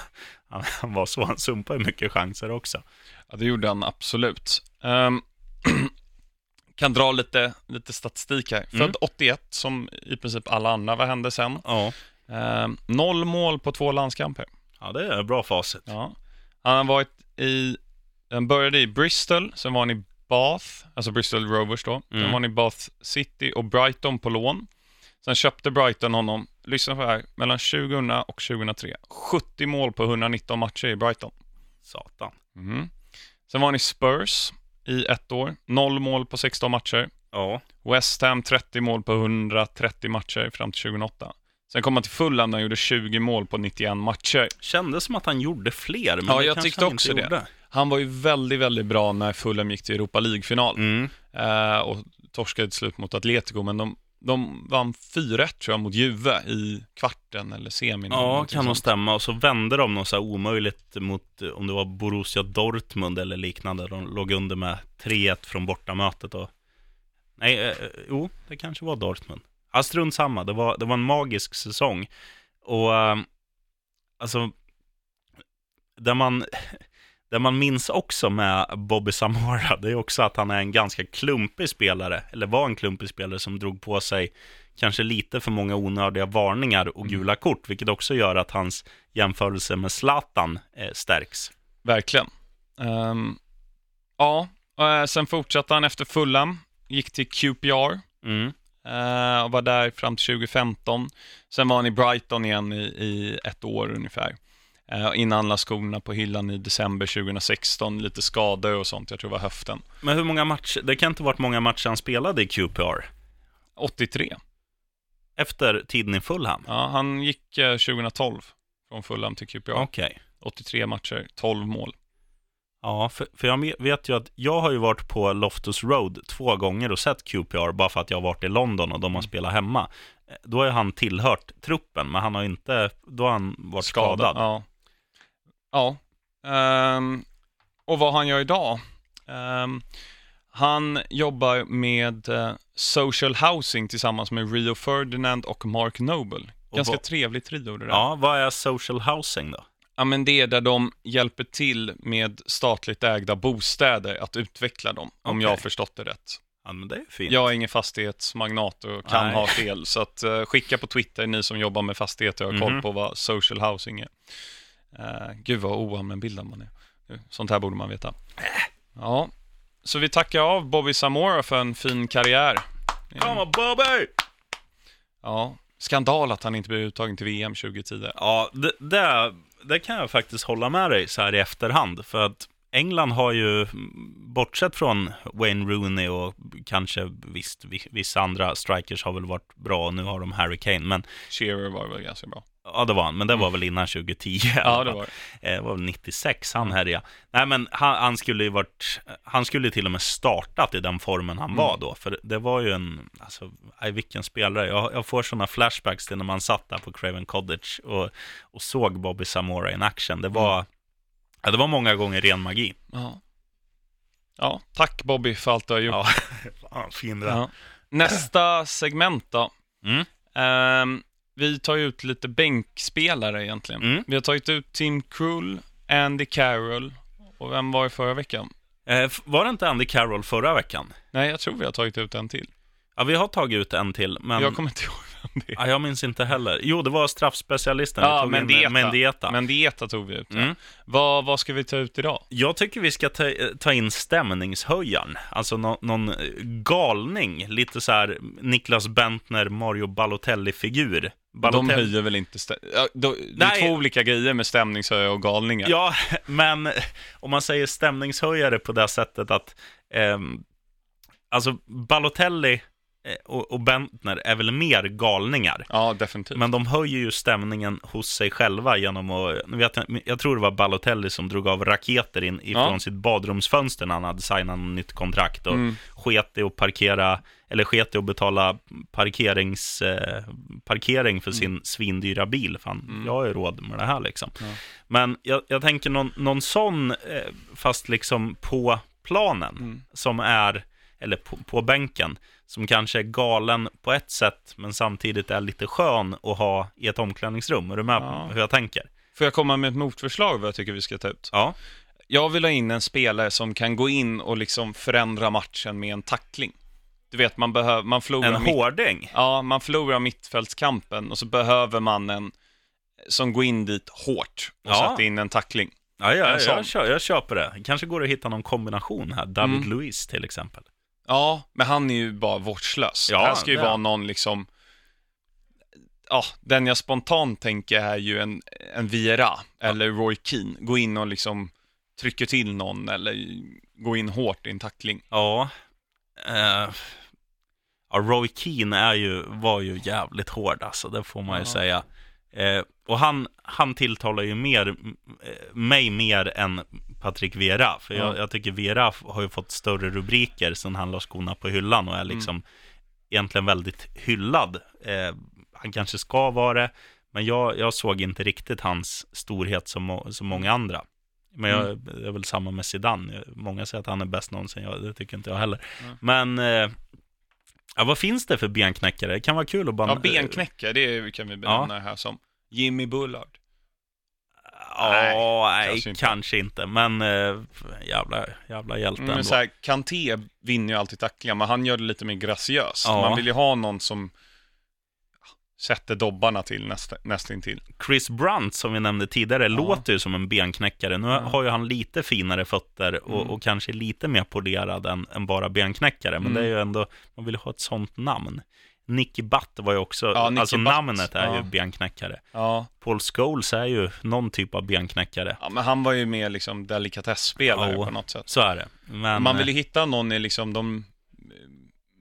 han, var så. Han sumpade mycket chanser också. Ja, det gjorde han absolut. Ehm, kan dra lite, lite statistik här. Mm. Född 81, som i princip alla andra. Vad hände sen? Ja, Ehm, noll mål på två landskamper. ja det är bra facit. Ja. Han har varit i, han började i Bristol, sen var han i Bath, alltså Bristol Rovers då. Sen Mm. var han i Bath City och Brighton på lån. Sen köpte Brighton honom, lyssna på det här, mellan 2000 och 2003. 70 mål på 119 matcher i Brighton. Satan. Mhm. Sen var han i Spurs i ett år, noll mål på 16 matcher. Ja, West Ham 30 mål på 130 matcher fram till 2008. Sen kom han till Fulham där han gjorde 20 mål på 91 matcher. kändes som att han gjorde fler, men Ja, det jag tyckte han också inte det. gjorde. Han var ju väldigt, väldigt bra när Fulham gick till Europa League-final Mm. eh, och torskade till slut mot Atletico, men de, de vann 4-1 tror jag mot Juve i kvarten eller semin. Ja, kan nog stämma. Och så vände de något så här omöjligt mot, om det var Borussia Dortmund eller liknande. De låg under med 3-1 från bortamötet. Och... Nej, eh, eh, jo, det kanske var Dortmund. Ja, strunt samma. Det var, det var en magisk säsong. Och eh, alltså, där man, där man minns också med Bobby Samora, det är också att han är en ganska klumpig spelare, eller var en klumpig spelare som drog på sig kanske lite för många onödiga varningar och gula kort, vilket också gör att hans jämförelse med Zlatan eh, stärks. Verkligen. Ehm, ja, eh, sen fortsatte han efter Fulham, gick till QPR Mm. eh, och var där fram till 2015. Sen var han i Brighton igen i, i ett år ungefär. Eh, innan han la skorna på hyllan i december 2016, lite skador och sånt, jag tror det var höften. Men hur många matcher, det kan inte varit många matcher han spelade i QPR, 83. efter tiden i Fulham. Ja, han gick eh, 2012 från Fulham till QPR. Okej. 83 matcher, 12 mål. Ja, för, för jag vet ju att jag har ju varit på Loftus Road två gånger och sett QPR bara för att jag har varit i London och de har spelat hemma. Eh, Då har ju han tillhört truppen, men han har inte, då har han varit skadad. Ja. Ja. Ehm, och vad han gör idag? Ehm, han jobbar med eh, social housing tillsammans med Rio Ferdinand och Mark Noble. Ganska vad- trevligt trio det där. Ja, vad är social housing då? Ja, men det är där de hjälper till med statligt ägda bostäder att utveckla dem, om Okej. jag har förstått det rätt. Ja, men det är fint. Jag är ingen fastighetsmagnat och kan Nej. ha fel, så att, eh, skicka på Twitter ni som jobbar med fastigheter och har koll Mhm. på vad social housing är. Uh, gud vad oallmänbildad man är. Sånt här borde man veta. Ja, så vi tackar av Bobby Samora för en fin karriär. Come on, Bobby! Ja, skandal att han inte blev uttagen till VM 2010. Ja, det, det, det kan jag faktiskt hålla med dig så här i efterhand. För att England har ju, bortsett från Wayne Rooney och kanske visst, vi- vissa andra strikers har väl varit bra. Nu har de Harry Kane, men Shearer var väl ganska bra. Ja, det var han. Men det var väl innan 2010. i alla Ja, det var det. Eh, var väl 96 han härjade. Nej, men han, han skulle ju varit, han skulle till och med startat i den formen han var då. För det var ju en, alltså, aj, vilken spelare. Jag, jag får sådana flashbacks till när man satt där på Craven Cottage och, och såg Bobby Samora in action. Det var, ja, det var många gånger ren magi. Ja. ja, tack Bobby för allt du har gjort. Ja, fan, fin det. Ja. Nästa segment då. Mm. Ehm, vi tar ut lite bänkspelare egentligen. Mm. Vi har tagit ut Tim Krul, Andy Carroll och vem var det förra veckan? Eh, var det inte Andy Carroll förra veckan? Nej, jag tror vi har tagit ut en till. Ja, vi har tagit ut en till, men Jag kommer inte ihåg. Ja, jag minns inte heller. Jo, det var straffspecialisten. Ja, Mendieta. Mendieta. Mendieta tog vi ut. ja. Mm. Vad, vad ska vi ta ut idag? Jag tycker vi ska ta, ta in stämningshöjaren. Alltså nå, någon galning. Lite så här Niklas Bentner, Mario Balotelli-figur. De Balotelli- höjer väl inte stä- ja, Det är två olika grejer med stämningshöjare och galningar. Ja, men om man säger stämningshöjare på det sättet att ehm, alltså Balotelli eh, och, och Bentner är väl mer galningar. Ja, definitivt. Men de höjer ju stämningen hos sig själva genom att, vet jag, tror det var Balotelli som drog av raketer in ifrån Ja. sitt badrumsfönster när han hade signat nytt kontrakt och Mm. sket i att parkera, eller sket i att betala parkerings, eh, parkering för sin svindyra bil. Fan, Mm. jag har ju råd med det här liksom. Ja. Men jag, jag tänker någon, någon sån, eh, fast liksom på planen, Mm. som är, eller på, på bänken, som kanske är galen på ett sätt, men samtidigt är lite skön att ha i ett omklädningsrum. Är du med Ja. hur jag tänker? Får jag komma med ett motförslag vad jag tycker vi ska ta ut? Ja. Jag vill ha in en spelare som kan gå in och liksom förändra matchen med en tackling. Du vet, man, behöver, man förlorar En mitt- hårding. Ja, man förlorar mittfältskampen och så behöver man en som går in dit hårt och Ja. sätter in en tackling. Ja, ja, sån. jag, jag köper det. Kanske går det att hitta någon kombination här. David Mm. Luiz till exempel. Ja, men han är ju bara vårdslös. Ja, det här ska ju det vara någon liksom... Ja, den jag spontant tänker är ju en, en Viera eller Roy Keane. Gå in och liksom trycker till någon eller gå in hårt i en tackling. Ja. Eh, ja, Roy Keane är ju, var ju jävligt hård alltså, det får man ju Ja. säga. Eh, och han, han tilltalar ju mer, eh, mig mer än Patrick Vera. För jag, Ja. jag tycker Vera har ju fått större rubriker sen han la skorna på hyllan och är liksom egentligen väldigt hyllad. Eh, han kanske ska vara det, men jag, jag såg inte riktigt hans storhet som, som många andra. Men jag, det är väl samma med Zidane. Många säger att han är bäst någonsin, jag, det tycker inte jag heller. Nej. Men, eh, ja, vad finns det för benknäckare? Det kan vara kul att bara... Ja, benknäckare, det kan vi benämna det här som. Jimmy Bullard. Ja, nej, kanske kanske inte. inte. Men äh, jävla, jävla hjälte Mm, men så här, Kanté vinner ju alltid tacklingar, men han gör det lite mer graciöst. Ja. Man vill ju ha någon som ja, sätter dobbarna till näst, nästintill. Chris Brunt, som vi nämnde tidigare, låter ju som en benknäckare. Nu Ja. har ju han lite finare fötter och, Mm. och kanske lite mer polerad än, än bara benknäckare. Men Mm. det är ju ändå, man vill ha ett sånt namn. Nicky Butt var ju också, Ja, alltså Butt. namnet är Ja. ju benknäckare. Ja. Paul Scholes är ju någon typ av benknäckare. ja, men han var ju mer liksom delikatessspelare Ja. på något sätt. Så är det. Men, Man vill ju hitta någon i liksom de eh,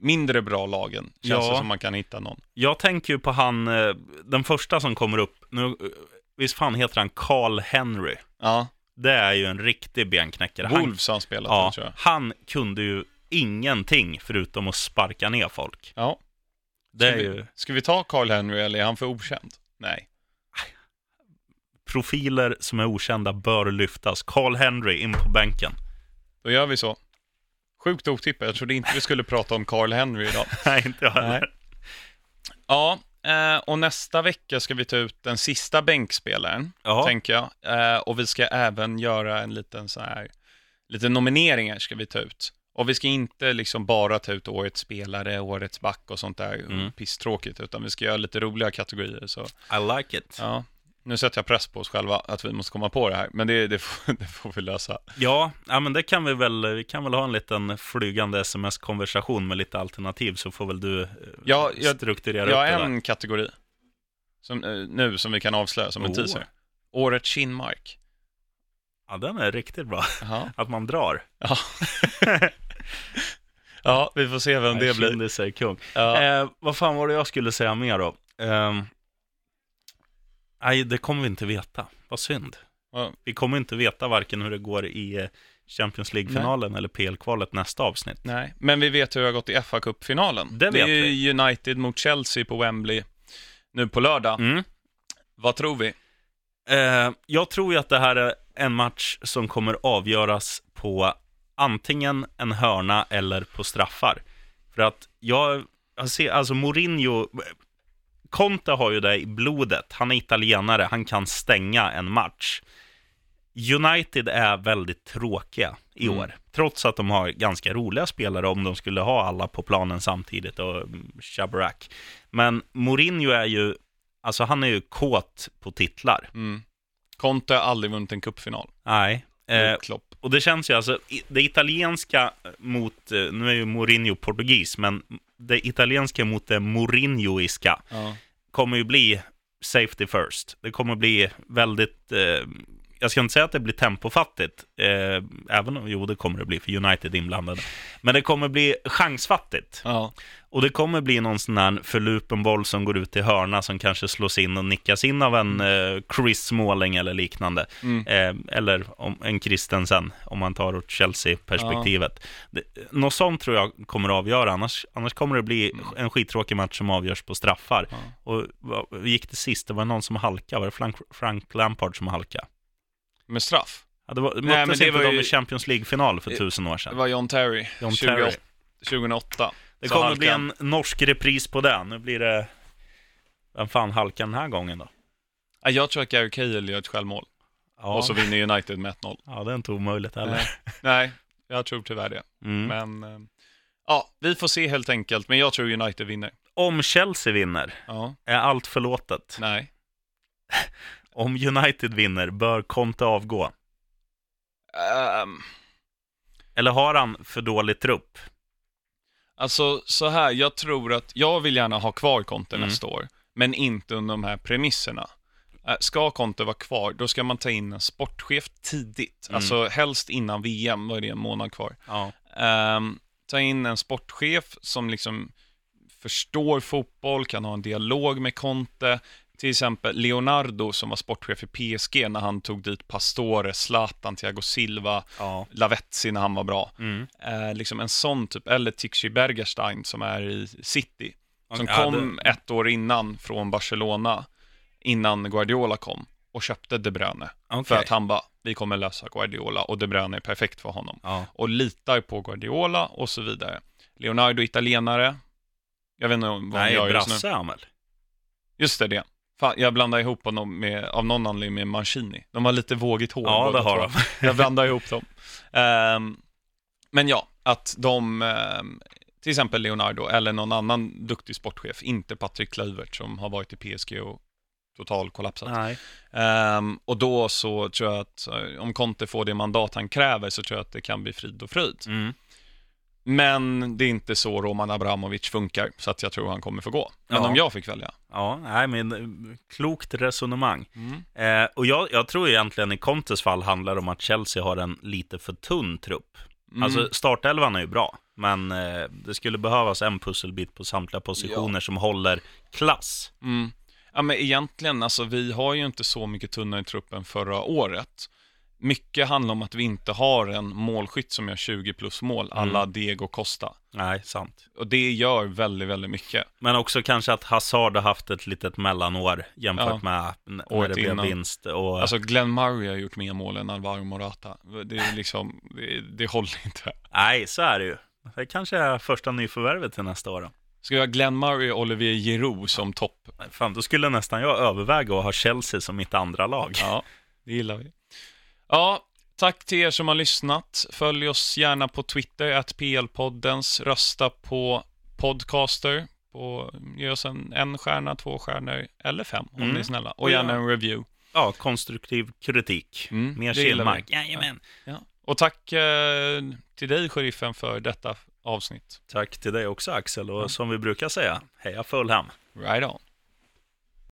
mindre bra lagen. Känns Ja. det som man kan hitta någon. Jag tänker ju på han, eh, den första som kommer upp, nu, eh, visst fan heter han Carl Henry? Ja, Det är ju en riktig benknäckare. Han, Wolves har han spelat ja, tror jag. han kunde ju ingenting förutom att sparka ner folk. Ja. Det Ska, är vi, ju ska vi ta Carl Henry eller är han för okänd? Nej. profiler som är okända bör lyftas. Carl Henry in på bänken. Då gör vi så. Sjukt otippat. Jag trodde inte vi skulle prata om Carl Henry idag. Nej, inte jag heller. Ja, eh, och nästa vecka ska vi ta ut den sista bänkspelaren, Ja. tänker jag. Eh, och vi ska även göra en liten så här, lite nomineringar ska vi ta ut. Och vi ska inte liksom bara ta ut årets spelare, årets back och sånt där Mm. pisstråkigt, utan vi ska göra lite roliga kategorier. Så I like it. ja, nu sätter jag press på oss själva att vi måste komma på det här, men det, det, får, det får vi lösa. Ja, ja, men det kan vi väl, vi kan väl ha en liten flygande sms-konversation med lite alternativ så får väl du eh, Ja, jag- strukturera Jag upp det där. en kategori som, eh, nu som vi kan avslöja som en Oh. teaser. Årets Kinmark. Ja, den är riktigt bra. Jaha. Att man drar. Ja. ja, vi får se vem det blir. Kindis är kung. Ja. Eh, vad fan var det jag skulle säga mer då? Ehm, nej, det kommer vi inte veta. Vad synd. Ja. Vi kommer inte veta varken hur det går i eh, Champions League-finalen eller PL-kvalet nästa avsnitt. Nej, men vi vet hur det har gått i fa Cup-finalen. Det det är ju United mot Chelsea på Wembley nu på lördag. Mm. Vad tror vi? Eh, jag tror ju att det här är en match som kommer avgöras på antingen en hörna eller på straffar. För att jag, jag ser, alltså Mourinho, Conte har ju det i blodet. Han är italienare, han kan stänga en match. United är väldigt tråkiga i Mm. år. Trots att de har ganska roliga spelare om de skulle ha alla på planen samtidigt och mm, Shabarak. Men Mourinho är ju, alltså han är ju kåt på titlar. Mm. Conte har aldrig vunnit en cupfinal. Nej. Eh, Klopp. Och det känns ju alltså, det italienska mot, eh, nu är ju Mourinho portugis, men det italienska mot det Mourinhoiska Ja. kommer ju bli safety first. Det kommer bli väldigt, eh, jag ska inte säga att det blir tempofattigt, eh, även om, jo det kommer det bli för United är inblandade. Men det kommer bli chansfattigt. Ja. Och det kommer bli någon sån här förlupen boll som går ut till hörna som kanske slås in och nickas in av en eh, Chris Smalling eller liknande. Mm. Eh, eller om, en Christensen, om man tar åt Chelsea-perspektivet. Det- Något sånt tror jag kommer att avgöra, annars, annars kommer det bli en skittråkig match som avgörs på straffar. Ja. Och vad gick det sist? Det var någon som halkade, var det Frank, Frank Lampard som halkade? Med straff. Ja, det var, Nej, möttes men det inte var de ju- i Champions League-final för Det- tusen år Det sedan? var John Terry. John 28 Terry. 2008. Det kommer halkan. bli en norsk repris på det. Nu blir det... Vem fan halkar den här gången då? Ja, Jag tror att Gary Cahill gör ett självmål. Ja, Och så vinner United med 1-0. ja det är inte omöjligt heller. Nej. Nej, jag tror tyvärr det. Mm. Men eh, ja, vi får se helt enkelt. Men jag tror United vinner. Om Chelsea vinner, Ja, är allt förlåtet. nej. Om United vinner, bör Conte avgå? Ehm, Eller har han för dålig trupp? alltså så här, jag tror att jag vill gärna ha kvar Conte Mm. nästa år. Men inte under de här premisserna. Eh, Ska Conte vara kvar, då ska man ta in en sportchef tidigt. Mm. Alltså helst innan VM, vad är det, en månad kvar. Ja. Ehm, ta in en sportchef som liksom förstår fotboll, kan ha en dialog med Conte. Till exempel Leonardo som var sportchef i PSG när han tog dit Pastore, Zlatan, Thiago Silva, ja. Lavezzi när han var bra. Mm. Eh, liksom en sån typ, eller Tixi Bergerstein som är i City. Som Ja, kom ett år innan från Barcelona, innan Guardiola kom och köpte De Bruyne. Okej. För att han bara, vi kommer lösa Guardiola och De Bruyne är perfekt för honom Ja. och litar på Guardiola och så vidare. Leonardo italienare. Jag vet inte vad han Nej, gör just nu. brasse han väl? Just det, det. Fan, jag blandar ihop honom med, av någon anledning med Mancini. De har lite vågigt hår. Ja, det har de. Jag blandar ihop dem. Ehm, men ja, att de, ehm, till exempel Leonardo eller någon annan duktig sportchef, inte Patrik Kluivert som har varit i PSG och total kollapsat. Nej. Ehm, och då så tror jag att eh, om Conte får det mandat han kräver så tror jag att det kan bli frid och fröjd. Mm. Men det är inte så Roman Abramovic funkar, så att jag tror han kommer få gå. Men Ja. om jag fick välja. Ja, nej, men eh, klokt resonemang. Mm. Eh, och jag, jag tror egentligen i Contes fall handlar det om att Chelsea har en lite för tunn trupp. Mm. Alltså startelvan är ju bra, men eh, det skulle behövas en pusselbit på samtliga positioner som håller klass. Mm. Ja, men egentligen, alltså vi har ju inte så mycket tunnare i truppen förra året. Mycket handlar om att vi inte har en målskytt som gör 20 plus mål, alla Diego Costa. Nej, sant. Och det gör väldigt, väldigt mycket. Men också kanske att Hazard har haft ett litet mellanår jämfört Ja. med när det blev innan. vinst. Och, Alltså Glenn Murray har gjort mer mål än Alvaro Morata. Det är liksom, det, det håller inte. Nej, så är det ju. Det kanske är första nyförvärvet till nästa år. Då. Ska vi ha Glenn Murray och Olivier Giroud som topp? Fan, då skulle nästan jag överväga att ha Chelsea som mitt andra lag. Ja, det gillar vi. Ja, tack till er som har lyssnat. Följ oss gärna på Twitter, att PL-poddens. Rösta på Podcaster. På, ge oss en, en stjärna, två stjärnor eller fem om Mm. ni är snälla. Och gärna en review. Ja, konstruktiv kritik. Mm, Mer. Kihlmark. Jajamän. Ja. Och tack eh, till dig, sheriffen, för detta avsnitt. Tack till dig också Axel och Ja. som vi brukar säga, heja Fulham. Right on.